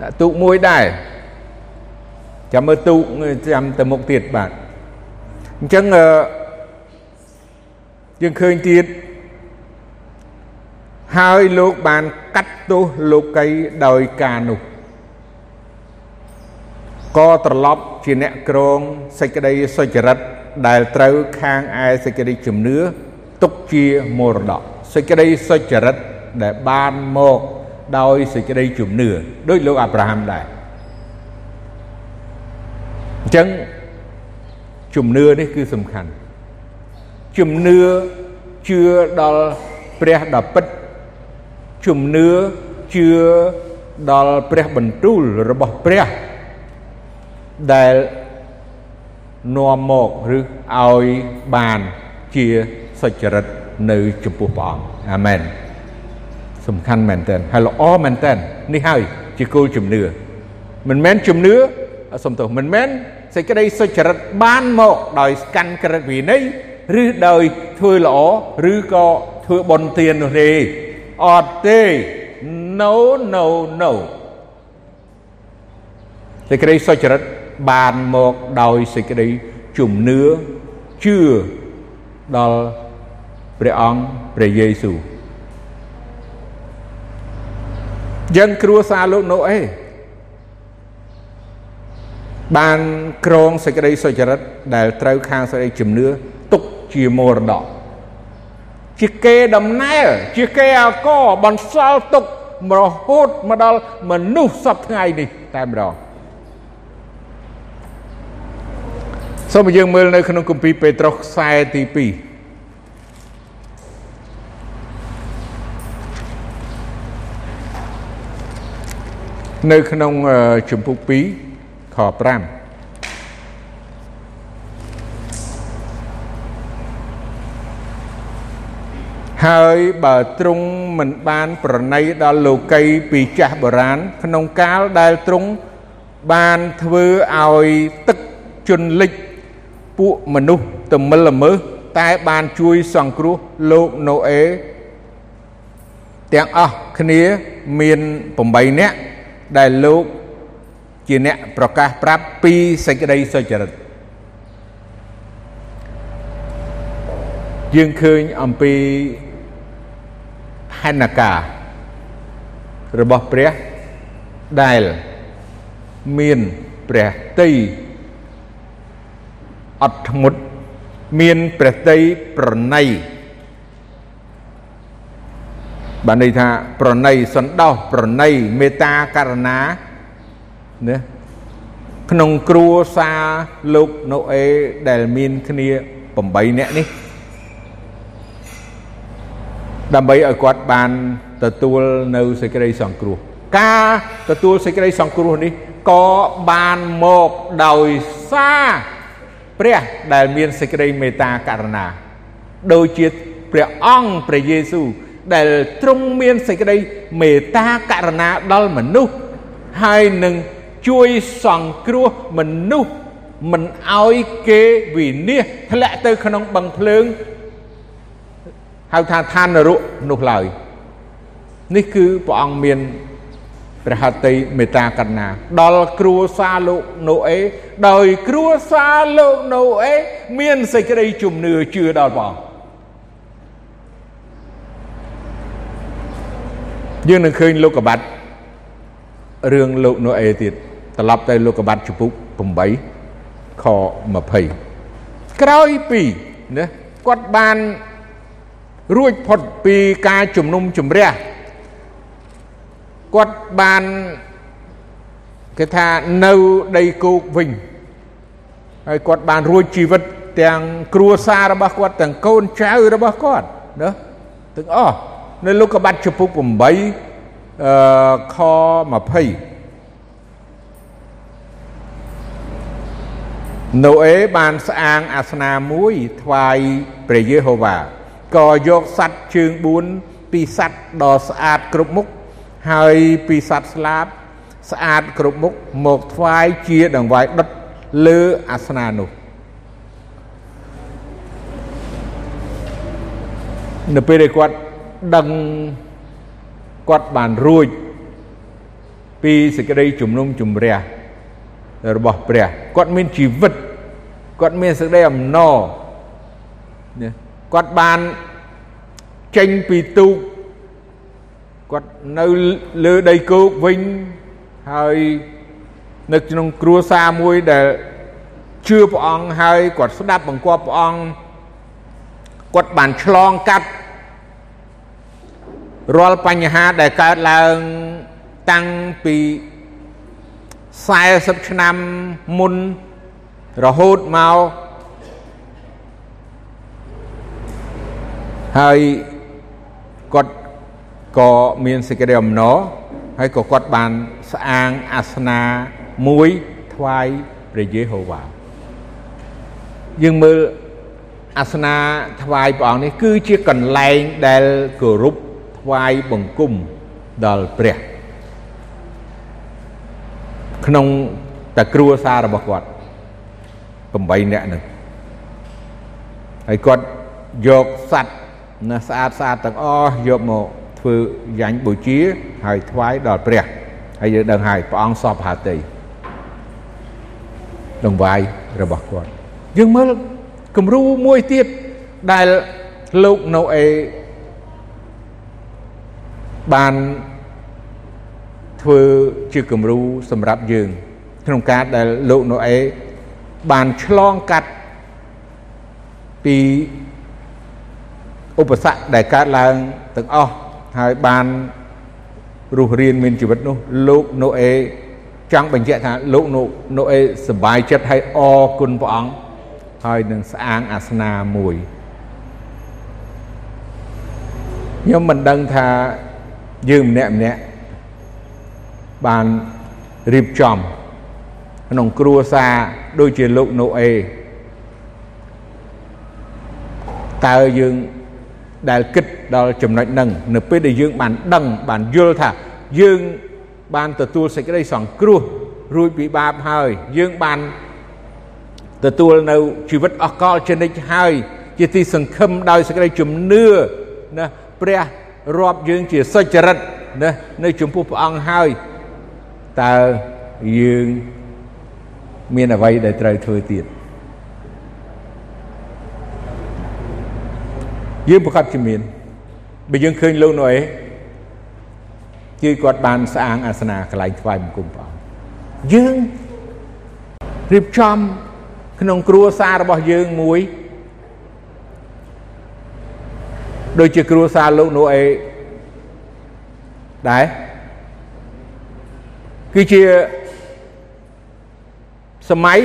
ដាក់ទូកមួយដែរ ចាំមើលទូកចាំទៅមុខទៀតបាទអញ្ចឹងយើងឃើញទៀតហើយលោកបានកាត់ទោសលោកីដោយការនោះក៏ត្រឡប់ជាអ្នកក្រងសេចក្តីសុចរិតដែលត្រូវខាងឯសេចក្តីជំនឿទុកជាមរតកសេចក្តីសុចរិតដែលបានមកដោយសេចក្តីជំនឿដូចលោកអាប់រ៉ាហាំដែរ អញ្ចឹងជំនឿនេះគឺសំខាន់ជំនឿជឿដល់ព្រះដ៏ពិតជំនឿជឿដល់ព្រះបន្ទូលរបស់ព្រះដែលនាំមកឬឲ្យបានជាសុចរិតនៅចំពោះព្រះអង្គអាមែនសំខាន់មែនតើហើយល្អមែនតើនេះហើយជាគោលជំនឿមិនមែនជំនឿសំទោសមិនមែន សេចក្តីសុចរិតបានមកដោយកាន់ក្រិតវិន័យឬដោយធ្វើល្អឬក៏ធ្វើបុណ្យទាននោះទេអត់ទេ no no no សេចក្តីសុចរិតបានមកដោយសេចក្តីជំនឿជឿដល់ព្រះអង្គព្រះយេស៊ូវយើងគ្រួសារលោកណូអេ បានក្រងសេចក្តីសុចរិតដែលត្រូវខាងសេចក្តីជំនឿទុកជាមរតកជាគេដំណើរជាគេអកបន្សល់ទុករហូតមកដល់មនុស្សសពថ្ងៃនេះតែម្ដងសូមយើងមើលនៅក្នុងគម្ពីរពេត្រុសខ្សែទី2នៅក្នុងជំពូក2 ខ5ហើយបើទ្រង់មិនបានប្រណីដល់លោកីពីចាស់បុរាណក្នុងកាលដែលទ្រង់បានធ្វើឲ្យទឹកជន់លិចពួកមនុស្សទមិលល្មើសតែបានជួយសង្គ្រោះលោកណូអេទាំងអស់គ្នាមាន8នាក់ដែលលោក ជាអ្នកប្រកាសប្រាប់ពីសេចក្តីសុចរិតយើងឃើញអំពីហេណការបស់ព្រះដែលមានព្រះតីអត់ធ្មត់មានព្រះតីប្រណីបានន័យថាប្រណីសន្តោសប្រណីមេត្តាករណា ណាក្នុងគ្រួសារលោកណូអេដែលមានគ្នា8នាក់នេះដើម្បីឲ្យគាត់បានទទួលនៅសេចក្តីសង្គ្រោះការទទួលសេចក្តីសង្គ្រោះនេះក៏បានមកដោយសារព្រះដែលមានសេចក្តីមេត្តាករណា ដូចជាព្រះអង្គព្រះយេស៊ូវដែលទ្រង់មានសេចក្តីមេត្តាករណាដល់មនុស្សហើយនឹង ជួយសង្គ្រោះមនុស្មិនឲ្យគេវិនិច្ឆ័យធ្លាក់ទៅក្នុងបឹងភ្លើងហៅថាឋាននរកនោះឡើយនេះគឺព្រះអង្គមានព្រះហត្ថីមេត្តាករុណាដល់គ្រួសារលោកណូអេដោយគ្រួសារលោកណូអេមានសេចក្តីជំនឿជឿដល់ព្រះអង្គយើងនឹងឃើញលោកកបាត់រឿងលោកណូអេទៀត ត្រឡប់ទៅលោកកបាត់ជំពូក8ខ20ក្រោយពីណាគាត់បានរួចផុតពីការជំនុំជម្រះគាត់បានគេថានៅដីគោកវិញហើយគាត់បានរួចជីវិតទាំងគ្រួសាររបស់គាត់ទាំងកូនចៅរបស់គាត់ណាទាំងអស់នៅលោកកបាត់ចំពុក8អឺខ20 ណូអេបានស្អាងអាសនាមួយថ្វាយព្រះយេហូវ៉ាក៏យកសត្វជើង4ពីសត្វដ៏ស្អាតគ្រប់មុខហើយពីសត្វស្លាបស្អាតគ្រប់មុខមកថ្វាយជាដង្វាយដុតលើអាសនានោះនៅពេលដែលគាត់ដឹងគាត់បានរួចពីសេចក្តីជំនុំជម្រះ របស់ព្រះគាត់មានជីវិតគាត់មានសេចក្តីអំណរគាត់បានចេញពីទូកគាត់នៅលើដីគោកវិញហើយនៅក្នុងគ្រួសារមួយដែលជឿព្រះអង្គហើយគាត់ស្ដាប់បង្គាប់ព្រះអង្គគាត់បានឆ្លងកាត់រាល់បញ្ហាដែលកើតឡើងតាំងពី 40ឆ្នាំមុនរហូតមកហើយគាត់ក៏មានសេចក្តីអំណរហើយក៏គាត់បានស្អាងអាសនាមួយថ្វាយព្រះយេហូវ៉ាយើងមើលអាសនាថ្វាយព្រះអង្គនេះគឺជាកន្លែងដែលគោរពថ្វាយបង្គំដល់ព្រះ ក្នុងតែគ្រួសាររបស់គាត់8នាក់នឹងហើយគាត់យកសัตว์ណាស្អាតស្អាតទាំងអស់យកមកធ្វើយ៉ាញ់បូជាហើយថ្វាយដល់ព្រះហើយយើងដឹងហើយព្រះអង្គសពហាតីដង្វាយរបស់គាត់យើងមើលគំរូមួយទៀតដែលលោកណូអេបាន ធ្វើជាគំរូសម្រាប់យើង ក្នុងការដែលលោកណូអេបានឆ្លងកាត់ពីឧបសគ្គដែលកើតឡើងទាំងអស់ហើយបានរស់រៀនមានជីវិតនោះលោកណូអេចង់បញ្ជាក់ថាលោកណូអេសប្បាយចិត្តហើយអរគុណព្រះអង្គហើយនឹងស្អាងអាសនាមួយខ្ញុំមិនដឹងថាយើងម្នាក់ម្នាក់ បានរៀបចំក្នុងគ្រួសារដូចជាលោកណូអេតើយើងដែលគិតដល់ចំណុចហ្នឹងនៅពេលដែលយើងបានដឹងបានយល់ថាយើងបានទទួលសេចក្តីសង្គ្រោះរួចពីបាបហើយយើងបានទទួលនៅជីវិតអស់កលជានិច្ចហើយជាទីសង្ឃឹមដោយសេចក្តីជំនឿណាព្រះរាប់យើងជាសុចរិតណានៅចំពោះព្រះអង្គហើយ តើយើងមានអ្វីដែលត្រូវធ្វើទៀតយើងប្រកាសជាមានបើយើងឃើញលោកនោះអីគឺគាត់បានស្អាងអាសនាកន្លែងថ្វាយបង្គំព្រះអង្គយើងរៀបចំក្នុងគ្រួសាររបស់យើងមួយដូចជាគ្រួសារលោកនោះអីដែរ គឺជាសម័យ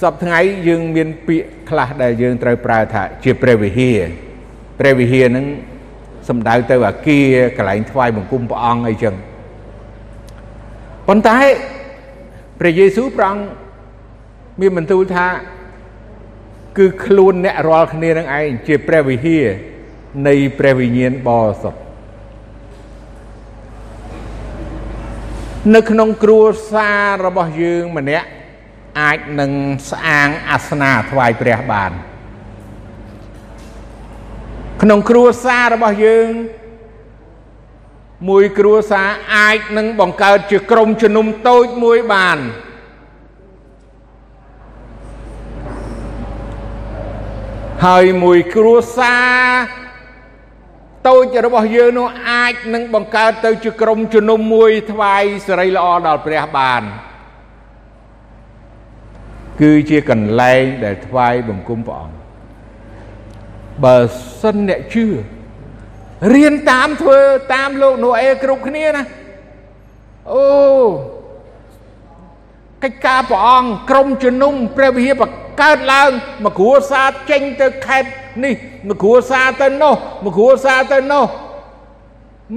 សពថ្ងៃយើងមានពាក្យខ្លះដែលយើងត្រូវប្រើថាជាព្រះវិហារព្រះវិហារហ្នឹងសំដៅទៅអាគារកន្លែងថ្វាយបង្គំព្រះអង្គអីចឹងប៉ុន្តែព្រះយេស៊ូវព្រះអង្គមានបន្ទូលថាគឺខ្លួនអ្នករាល់គ្នានឹងឯងជាព្រះវិហារនៃព្រះវិញ្ញាណបរិសុទ្ធ នៅក្នុងគ្រួសាររបស់យើងម្នាក់អាចនឹងស្អាងអាសនាថ្វាយព្រះបាន ក្នុងគ្រួសាររបស់យើង មួយគ្រួសារអាចនឹងបង្កើតជាក្រុមជំនុំតូចមួយបានហើយមួយគ្រួសារ តូចរបស់យើងនោះអាចនឹងបង្កើតទៅជាក្រុមជំនុំមួយថ្វាយសិរីល្អដល់ព្រះបានគឺជាកន្លែងដែលថ្វាយបង្គំព្រះអង្គបើសិនអ្នកជឿរៀនតាមធ្វើតាមលោកណូអេគ្រប់គ្នាណាអូកិច្ចការព្រះអង្គក្រុមជំនុំព្រះវិហារបង្កើតឡើងមកគ្រួសារចេញទៅខេត្តនេះមកគ្រួសារទៅនោះមកគ្រួសារទៅនោះ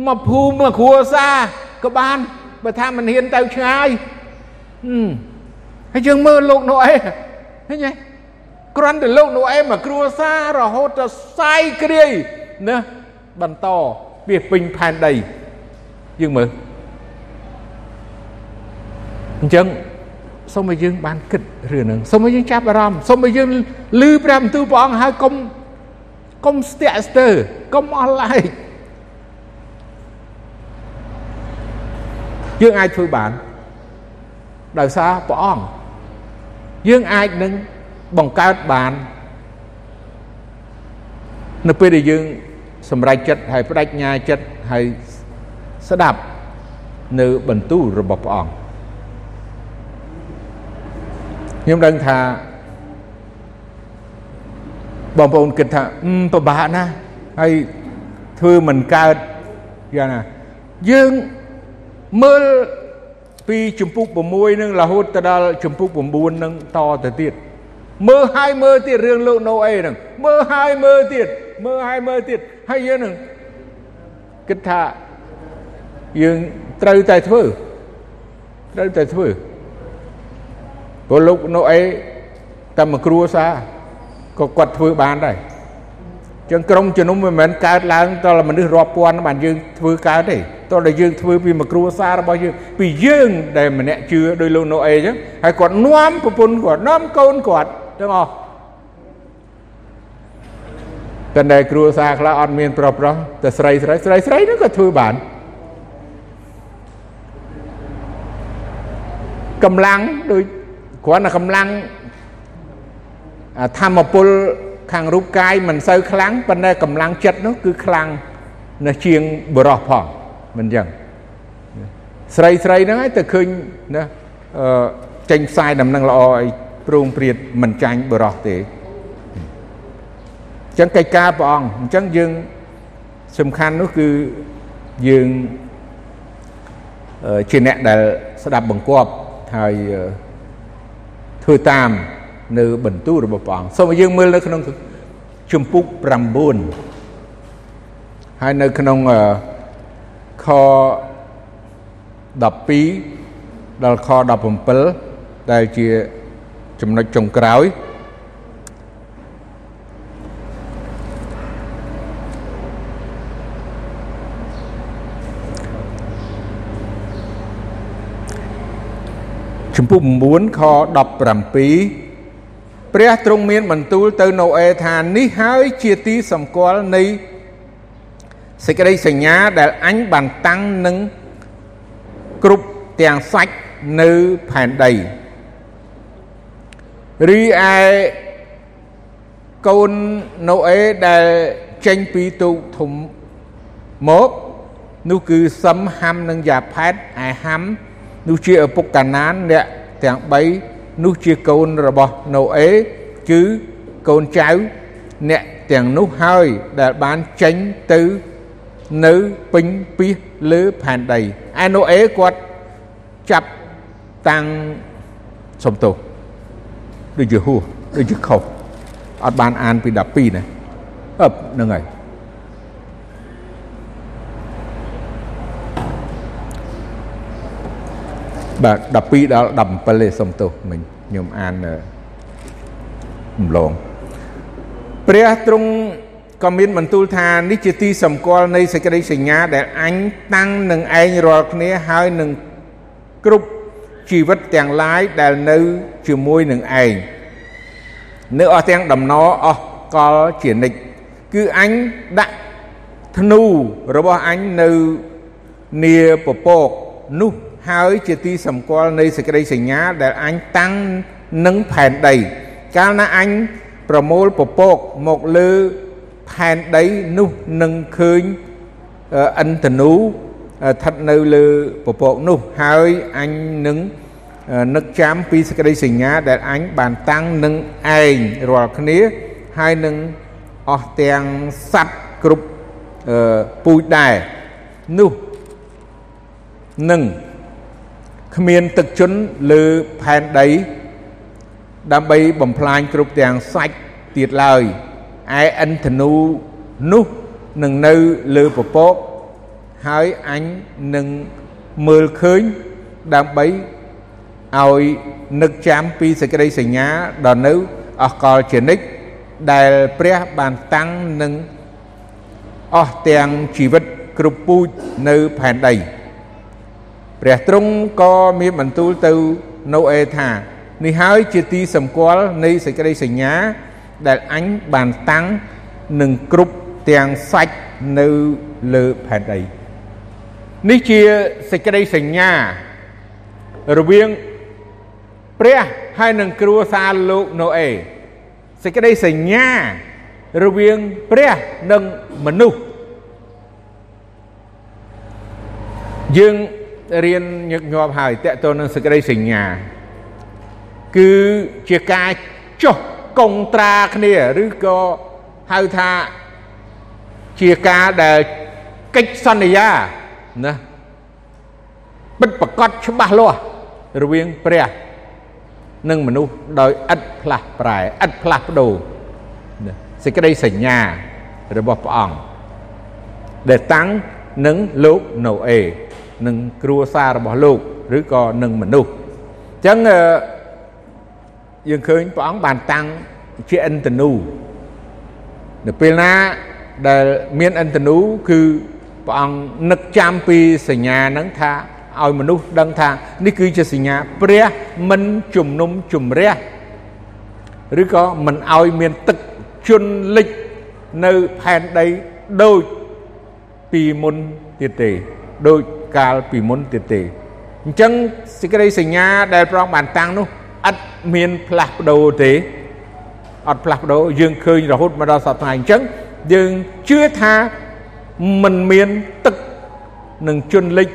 មកភូមិមកគ្រួសារក៏បានបើថាមិនហ៊ានទៅឆ្ងាយហើយយើងមើលលោកនោះអីឃើញទេគ្រាន់តែលោកនោះឯងមកគ្រួសាររហូតដល់សាយគ្រាយណាបន្តពីពេញផែនដីយើងមើលអញ្ចឹង សូមឲ្យយើងបានគិតរឿងហ្នឹងសូមឲ្យយើងចាប់អារម្មណ៍សូមឲ្យយើងឮព្រះបន្ទូលព្រះអង្គហើយកុំកុំស្ទាក់ស្ទើរកុំអស់ឡែកយើងអាចធ្វើបានដោយសារព្រះអង្គយើងអាចនឹងបង្កើតបាននៅពេលដែលយើងសម្រេចចិត្តហើយបដិញ្ញាចិត្តហើយស្ដាប់នៅបន្ទូលរបស់ព្រះអង្គ ខ្ញុំដឹងថាបងប្អូនគិតថាពិបាកណាស់ហើយធ្វើមិនកើតយ៉ាងណាយើងមើលពីចម្ពុះ6នឹងរហូតទៅដល់ចម្ពុះ9នឹងតទៅទៀតមើលហើយមើលទៀតរឿងលោកណូអេហ្នឹងមើលហើយមើលទៀតមើលហើយមើលទៀតហើយយើងនឹងគិតថាយើងត្រូវតែធ្វើត្រូវតែធ្វើ ព្រោះលោកនោះអីតែមួយគ្រួសារក៏គាត់ធ្វើបានដែរចឹងក្រុមជំនុំមិនមែនកើតឡើងតលមនុស្សរាប់ពាន់បានយើងធ្វើកើតទេតលតែយើងធ្វើពីមួយគ្រួសាររបស់យើងពីយើងដែលម្នាក់ជឿដោយលោកនោះអីចឹងហើយគាត់នាំប្រពន្ធគាត់នាំកូនគាត់ទាំងអស់តែដែលគ្រួសារខ្លះអត់មានប្រុសប្រុសតែស្រីស្រីស្រីស្រីនោះក៏ធ្វើបានកម្លាំងដូច គ្រាន់តែកម្លាំងធម្មពលខាងរូបកាយមិនសូវខ្លាំងប៉ុន្តែកម្លាំងចិត្តនោះគឺខ្លាំងនៅជាងបរោះផងមិនអញ្ចឹងស្រីស្រីហ្នឹងហើយទៅឃើញណាអឺចេញផ្សាយដំណឹងល្អអីព្រមព្រៀតមិនចាញ់បរោះទេអញ្ចឹងកិច្ចការព្រះអង្គអញ្ចឹងយើងសំខាន់នោះគឺយើងជាអ្នកដែលស្ដាប់បង្គាប់ហើយ ធ្វើតាមនៅបន្ទូលរបស់ព្រះអង្គសូមឲ្យយើងមើលនៅក្នុងជំពូក9ហើយនៅក្នុងខ12ដល់ខ17ដែលជាចំណុចចុងក្រោយ ជំពូក9ខ17ព្រះទ្រង់មានបន្ទូលទៅណូអេថានេះហើយជាទីសម្គាល់នៃសេចក្តីសញ្ញាដែលអញបានតាំងនឹងគ្រប់ទាំងសាច់នៅផែនដីរីឯកូនណូអេដែលចេញពីទូកធំមកនោះគឺសឹមហាំនិងយ៉ាផែតឯហាំ នោះជាឪពុកកាណានអ្នកទាំង3នោះជាកូនរបស់ណូអេគឺកូនចៅអ្នកទាំងនោះហើយដែលបានចេញទៅនៅពេញពីសលើផែនដីឯណូអេគាត់ចាប់តាំងសំទោសដូចជាហួសដូចជាខុសអត់បានអានពី12ណាអឹបហ្នឹងហើយ បាទ12ដល់17ទេសុំទោសមិញខ្ញុំអានរំលងព្រះទ្រង់ក៏មានបន្ទូលថានេះជាទីសម្គាល់នៃសេចក្តីសញ្ញាដែលអញតាំងនឹងឯងរាល់គ្នាហើយនឹងគ្រប់ជីវិតទាំងឡាយដែលនៅជាមួយនឹងឯងនៅអស់ទាំងដំណរអស់កលជានិច្ចគឺអញដាក់ធ្នូរបស់អញនៅនីពពកនោះ ហើយជាទីសម្គាល់នៃសេចក្តីសញ្ញាដែលអញតាំងនឹងផែនដី កាលណាអញប្រមូលពពកមកលើផែនដីនោះនឹងឃើញអិនតនូស្ថិតនៅលើពពកនោះហើយអញនឹងនឹកចាំពីសេចក្តីសញ្ញាដែលអញបានតាំងនឹងឯងរាល់គ្នាហើយនឹងអស់ទាំងសัตว์គ្រប់ពូជដែរនោះនឹង គ្មានទឹកជន់លើផែនដី ដើម្បីបំផ្លាញគ្រប់ទាំងសាច់ទៀតឡើយឯអិនធនូនោះនឹងនៅលើពពកហើយអញនឹងមើលឃើញដើម្បីឲ្យនឹកចាំពីសេចក្តីសញ្ញាដល់នៅអស់កលជានិច្ចដែលព្រះបានតាំងនឹងអស់ទាំងជីវិតគ្រប់ពូជនៅផែនដី ព្រះទ្រង់ក៏មានបន្ទូលទៅណូអេថានេះហើយជាទីសម្គាល់នៃសេចក្តីសញ្ញា ដែលអញបានតាំងនឹងគ្រប់ទាំងសាច់នៅលើផែនដីនេះជាសេចក្តីសញ្ញារវាងព្រះហើយនឹងគ្រួសារលោកណូអេសេចក្តីសញ្ញារវាងព្រះនិងមនុស្សយើង រៀនញឹកញាប់ហើយតកតទៅនឹងសេចក្តីសញ្ញាគឺជាការចុះកុងត្រាគ្នាឬក៏ហៅថាជាការដែលកិច្ចសន្យាណាបិទប្រកាសច្បាស់លាស់រវាងព្រះនិងមនុស្សដោយឥតផ្លាស់ប្រែឥតផ្លាស់ប្ដូរសេចក្តីសញ្ញារបស់ព្រះអង្គដែលតាំងនឹងលោកណូអេ នឹងគ្រួសាររបស់លោកឬក៏នឹងមនុស្សអញ្ចឹងយើងឃើញព្រះអង្គបានតាំងជាអិនតនូនៅពេលណាដែលមានអិនតនូគឺព្រះអង្គនឹកចាំពីសញ្ញាហ្នឹងថាឲ្យមនុស្សដឹងថានេះគឺជាសញ្ញាព្រះមិនជំនុំជម្រះឬក៏មិនឲ្យមានទឹកជន់លិចនៅផែនដីដូចពីមុនទៀតទេដូច កាលពីមុនទៀតទេអញ្ចឹងសេចក្តីសញ្ញាដែលព្រះអង្គបានតាំងនោះឥតមានផ្លាស់ប្ដូរទេអត់ផ្លាស់ប្ដូរយើងឃើញរហូតមកដល់សប្តាហ៍អញ្ចឹងយើងជឿថាมันមានទឹកនឹងជន់លិច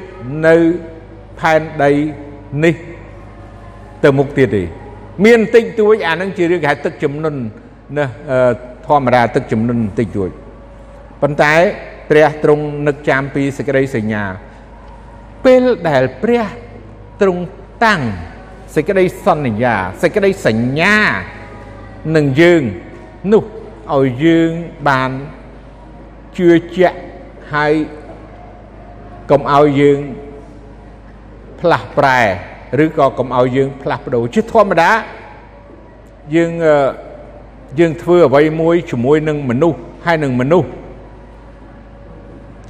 នៅផែនដីនេះទៅមុខទៀតទេមានតិចតួចអានឹងជារឿងគេហៅទឹកចំនួនណាធម្មតាទឹកចំនួនតិចតួចប៉ុន្តែព្រះទ្រង់នឹកចាំពីសេចក្តីសញ្ញា ពេលដែលព្រះទ្រង់តាំងសេចក្តីសន្យាសេចក្តីសញ្ញានឹងយើងនោះឲ្យយើងបានជឿជាក់ហើយកុំឲ្យយើងផ្លាស់ប្រែឬក៏កុំឲ្យយើងផ្លាស់ប្ដូរជាធម្មតាយើងយើងធ្វើអ្វីមួយជាមួយនឹងមនុស្សហើយនឹងមនុស្ស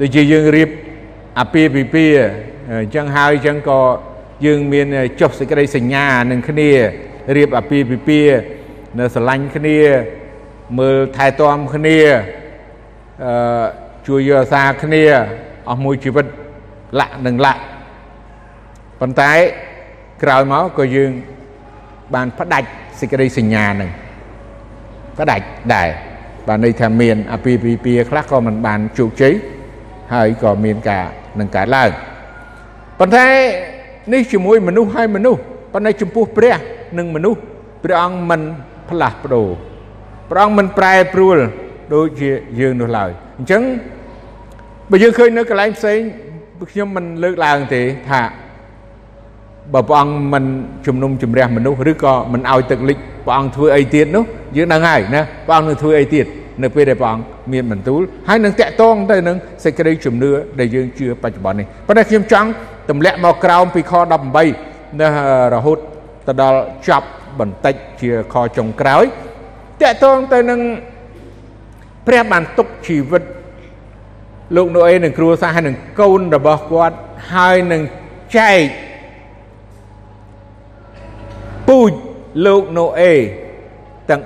ដូចជាយើងរៀបអាពាហ៍ពិពាហ៍ អញ្ចឹងហើយអញ្ចឹងក៏យើងមានចុះសេចក្តីសញ្ញានឹងគ្នារៀបអាពាហ៍ពិពាហ៍នៅស្រឡាញ់គ្នាមើលថែទាំគ្នាអឺជួយយកអាសាគ្នាអស់មួយជីវិតលាក់នឹងលាក់ប៉ុន្តែក្រោយមកក៏យើងបានផ្ដាច់សេចក្តីសញ្ញានឹងផ្ដាច់ដែរបានន័យថាមានអាពាហ៍ពិពាហ៍ខ្លះក៏មិនបានជោគជ័យហើយក៏មានការនឹងកើតឡើង ប៉ុន្តែនេះជាមួយមនុស្សហើយមនុស្សប៉ុន្តែចំពោះព្រះនិងមនុស្សព្រះអង្គមិនផ្លាស់ប្ដូរព្រះអង្គមិនប្រែប្រួលដូចជាយើងនោះឡើយអញ្ចឹងបើយើងឃើញនៅកន្លែងផ្សេងខ្ញុំមិនលើកឡើងទេថាបើព្រះអង្គមិនជំនុំជម្រះមនុស្សឬក៏មិនឲ្យទឹកលិចព្រះអង្គធ្វើអីទៀតនោះយើងដឹងហើយណាព្រះអង្គនឹងធ្វើអីទៀតនៅពេលដែលព្រះអង្គមានបន្ទូលហើយនឹងតាក់ទងទៅនឹងសេចក្តីជំនឿដែលយើងជឿបច្ចុប្បន្ននេះប៉ុន្តែខ្ញុំចង់ ទម្លាក់មកក្រោមពីខ18នៅរហូតទៅដល់ចប់បន្តិចជាខចុងក្រោយតាក់ទងទៅនឹងព្រះបានទុកជីវិតលោកណូអេនឹងគ្រួសារហើយនឹងកូនរបស់គាត់ហើយនឹងចែកពូជលោកណូអេទាំង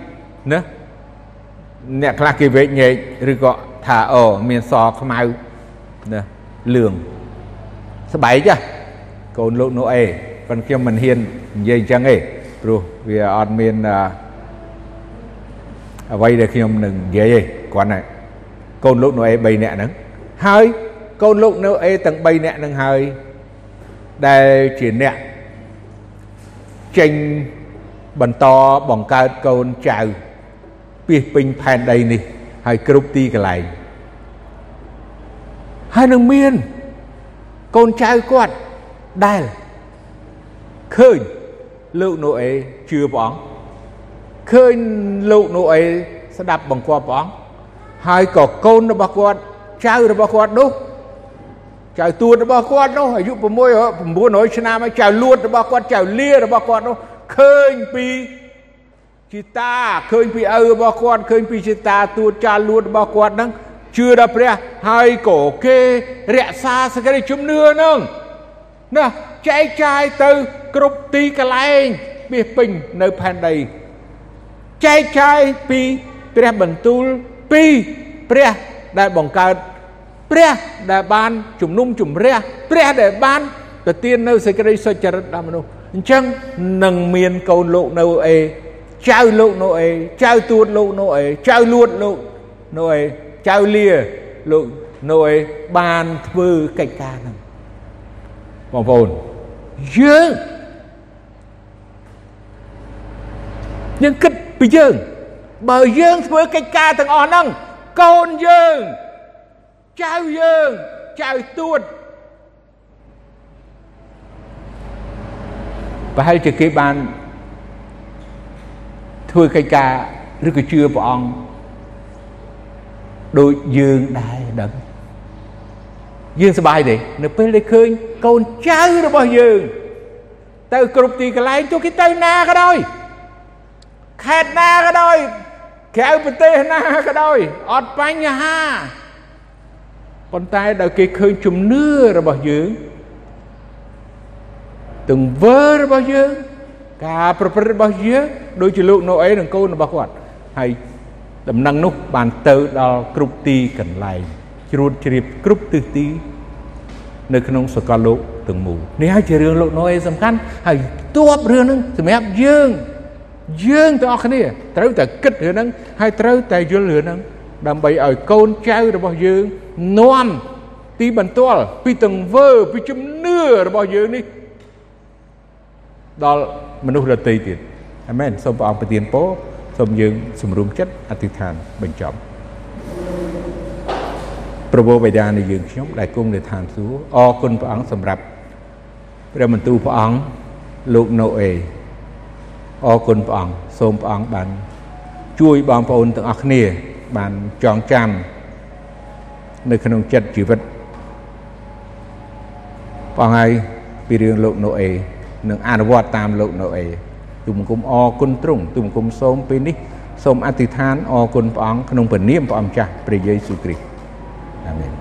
3ណាអ្នកខ្លះគេវែកញែកឬក៏ថាអូមានសខ្មៅណាលឿង ស្បែកចាកូនលោកណូអេប៉ុន្តែខ្ញុំមិនហ៊ាននិយាយអញ្ចឹងទេព្រោះវាអត់មានអ្វីដែលខ្ញុំនឹងនិយាយទេគ្រាន់តែកូនលោកណូអេ3នាក់ហ្នឹងហើយកូនលោកណូអេទាំង3នាក់ហ្នឹងហើយដែលជាអ្នកចេញបន្តបង្កើតកូនចៅពាសពេញផែនដីនេះ ហើយគ្រប់ទីកន្លែងហើយនឹងមាន កូនចៅគាត់ដែលឃើញលោកណូអេជឿព្រះអង្គឃើញលោកណូអេស្ដាប់បង្គាប់ព្រះអង្គហើយក៏កូនរបស់គាត់ចៅរបស់គាត់នោះចៅទួតរបស់គាត់នោះអាយុ6 900ឆ្នាំហើយចៅលួតរបស់គាត់ចៅលារបស់គាត់នោះឃើញពីជីតាឃើញពីឪរបស់គាត់ឃើញពីជីតាទួតចាលួតរបស់គាត់ហ្នឹង ជឿដល់ព្រះហើយក៏គេរក្សាសក្តិជំនឿហ្នឹងណាចែកចាយទៅគ្រប់ទីកន្លែងបៀសពេញនៅផែនដីចែកចាយពីព្រះបន្ទូលពីព្រះដែលបង្កើតព្រះដែលបានជំនុំជម្រះព្រះដែលបានប្រទាននៅសេចក្តីសុចរិតដល់មនុស្សអញ្ចឹងនឹងមានកូនលោកនៅអេចៅលោកនៅអេចៅទួតលោកនៅអេចៅលួតលោកនៅអេ ចៅលាលោកនៅអេបានធ្វើកិច្ចការហ្នឹងបងប្អូនយើងយើងគិតពីយើងបើយើងធ្វើកិច្ចការទាំងអស់ហ្នឹងកូនយើងចៅយើងចៅទួតប្រហែលជាគេបានធ្វើកិច្ចការឬក៏ជឿព្រះអង្គ ដូចយើងដែរដឹងយើងសប្បាយទេនៅពេលដែលឃើញកូនចៅរបស់យើង ទៅគ្រប់ទីកន្លែងទោះគេទៅណាក៏ដោយខេត្តណាក៏ដោយក្រៅប្រទេសណាក៏ដោយអត់បញ្ហាប៉ុន្តែដល់គេឃើញជំនឿរបស់យើងទង្វើរបស់យើង ការប្រព្រឹត្តរបស់យើងដូចជាលោកណូអេនិងកូនរបស់គាត់ហើយ ដំណឹងនោះបានទៅដល់គ្រប់ទីកន្លែងជ្រួតជ្រាបគ្រប់ទិសទី នៅក្នុងសកលលោកទាំងមូលនេះហើយជារឿងលោកណូអេសំខាន់ហើយទប់រឿងហ្នឹងសម្រាប់យើងយើងទាំងអស់គ្នាត្រូវតែគិតរឿងហ្នឹងហើយត្រូវតែយល់រឿងហ្នឹងដើម្បីឲ្យកូនចៅរបស់យើងនាំទីបន្ទាល់ពីទង្វើពីជំនឿរបស់យើងនេះដល់មនុស្សដទៃទៀតអាមែនសូមព្រះអង្គប្រទានពរ សូមយើងសម្រុំចិត្តអធិដ្ឋានបញ្ចប់ប្រពោបិតានៃយើងខ្ញុំដែលគង់នៅឋានសួគ៌អរគុណព្រះអង្គសម្រាប់ព្រះបន្ទូលព្រះអង្គលោកណូអេអរគុណព្រះអង្គសូមព្រះអង្គបាន ជួយបងប្អូនទាំងអស់គ្នា បានចងចាំនៅក្នុងចិត្តជីវិតព្រះអង្គហើយពីរឿងលោកណូអេនឹងអនុវត្តតាមលោកណូអេ ទូមង្គមអរគុណទ្រង់ទូមង្គមសូមពេលនេះសូមអធិដ្ឋានអរគុណព្រះអង្គក្នុងព្រះនាមព្រះអង្គចាស់ព្រះយេស៊ូវគ្រីស្ទអាមែន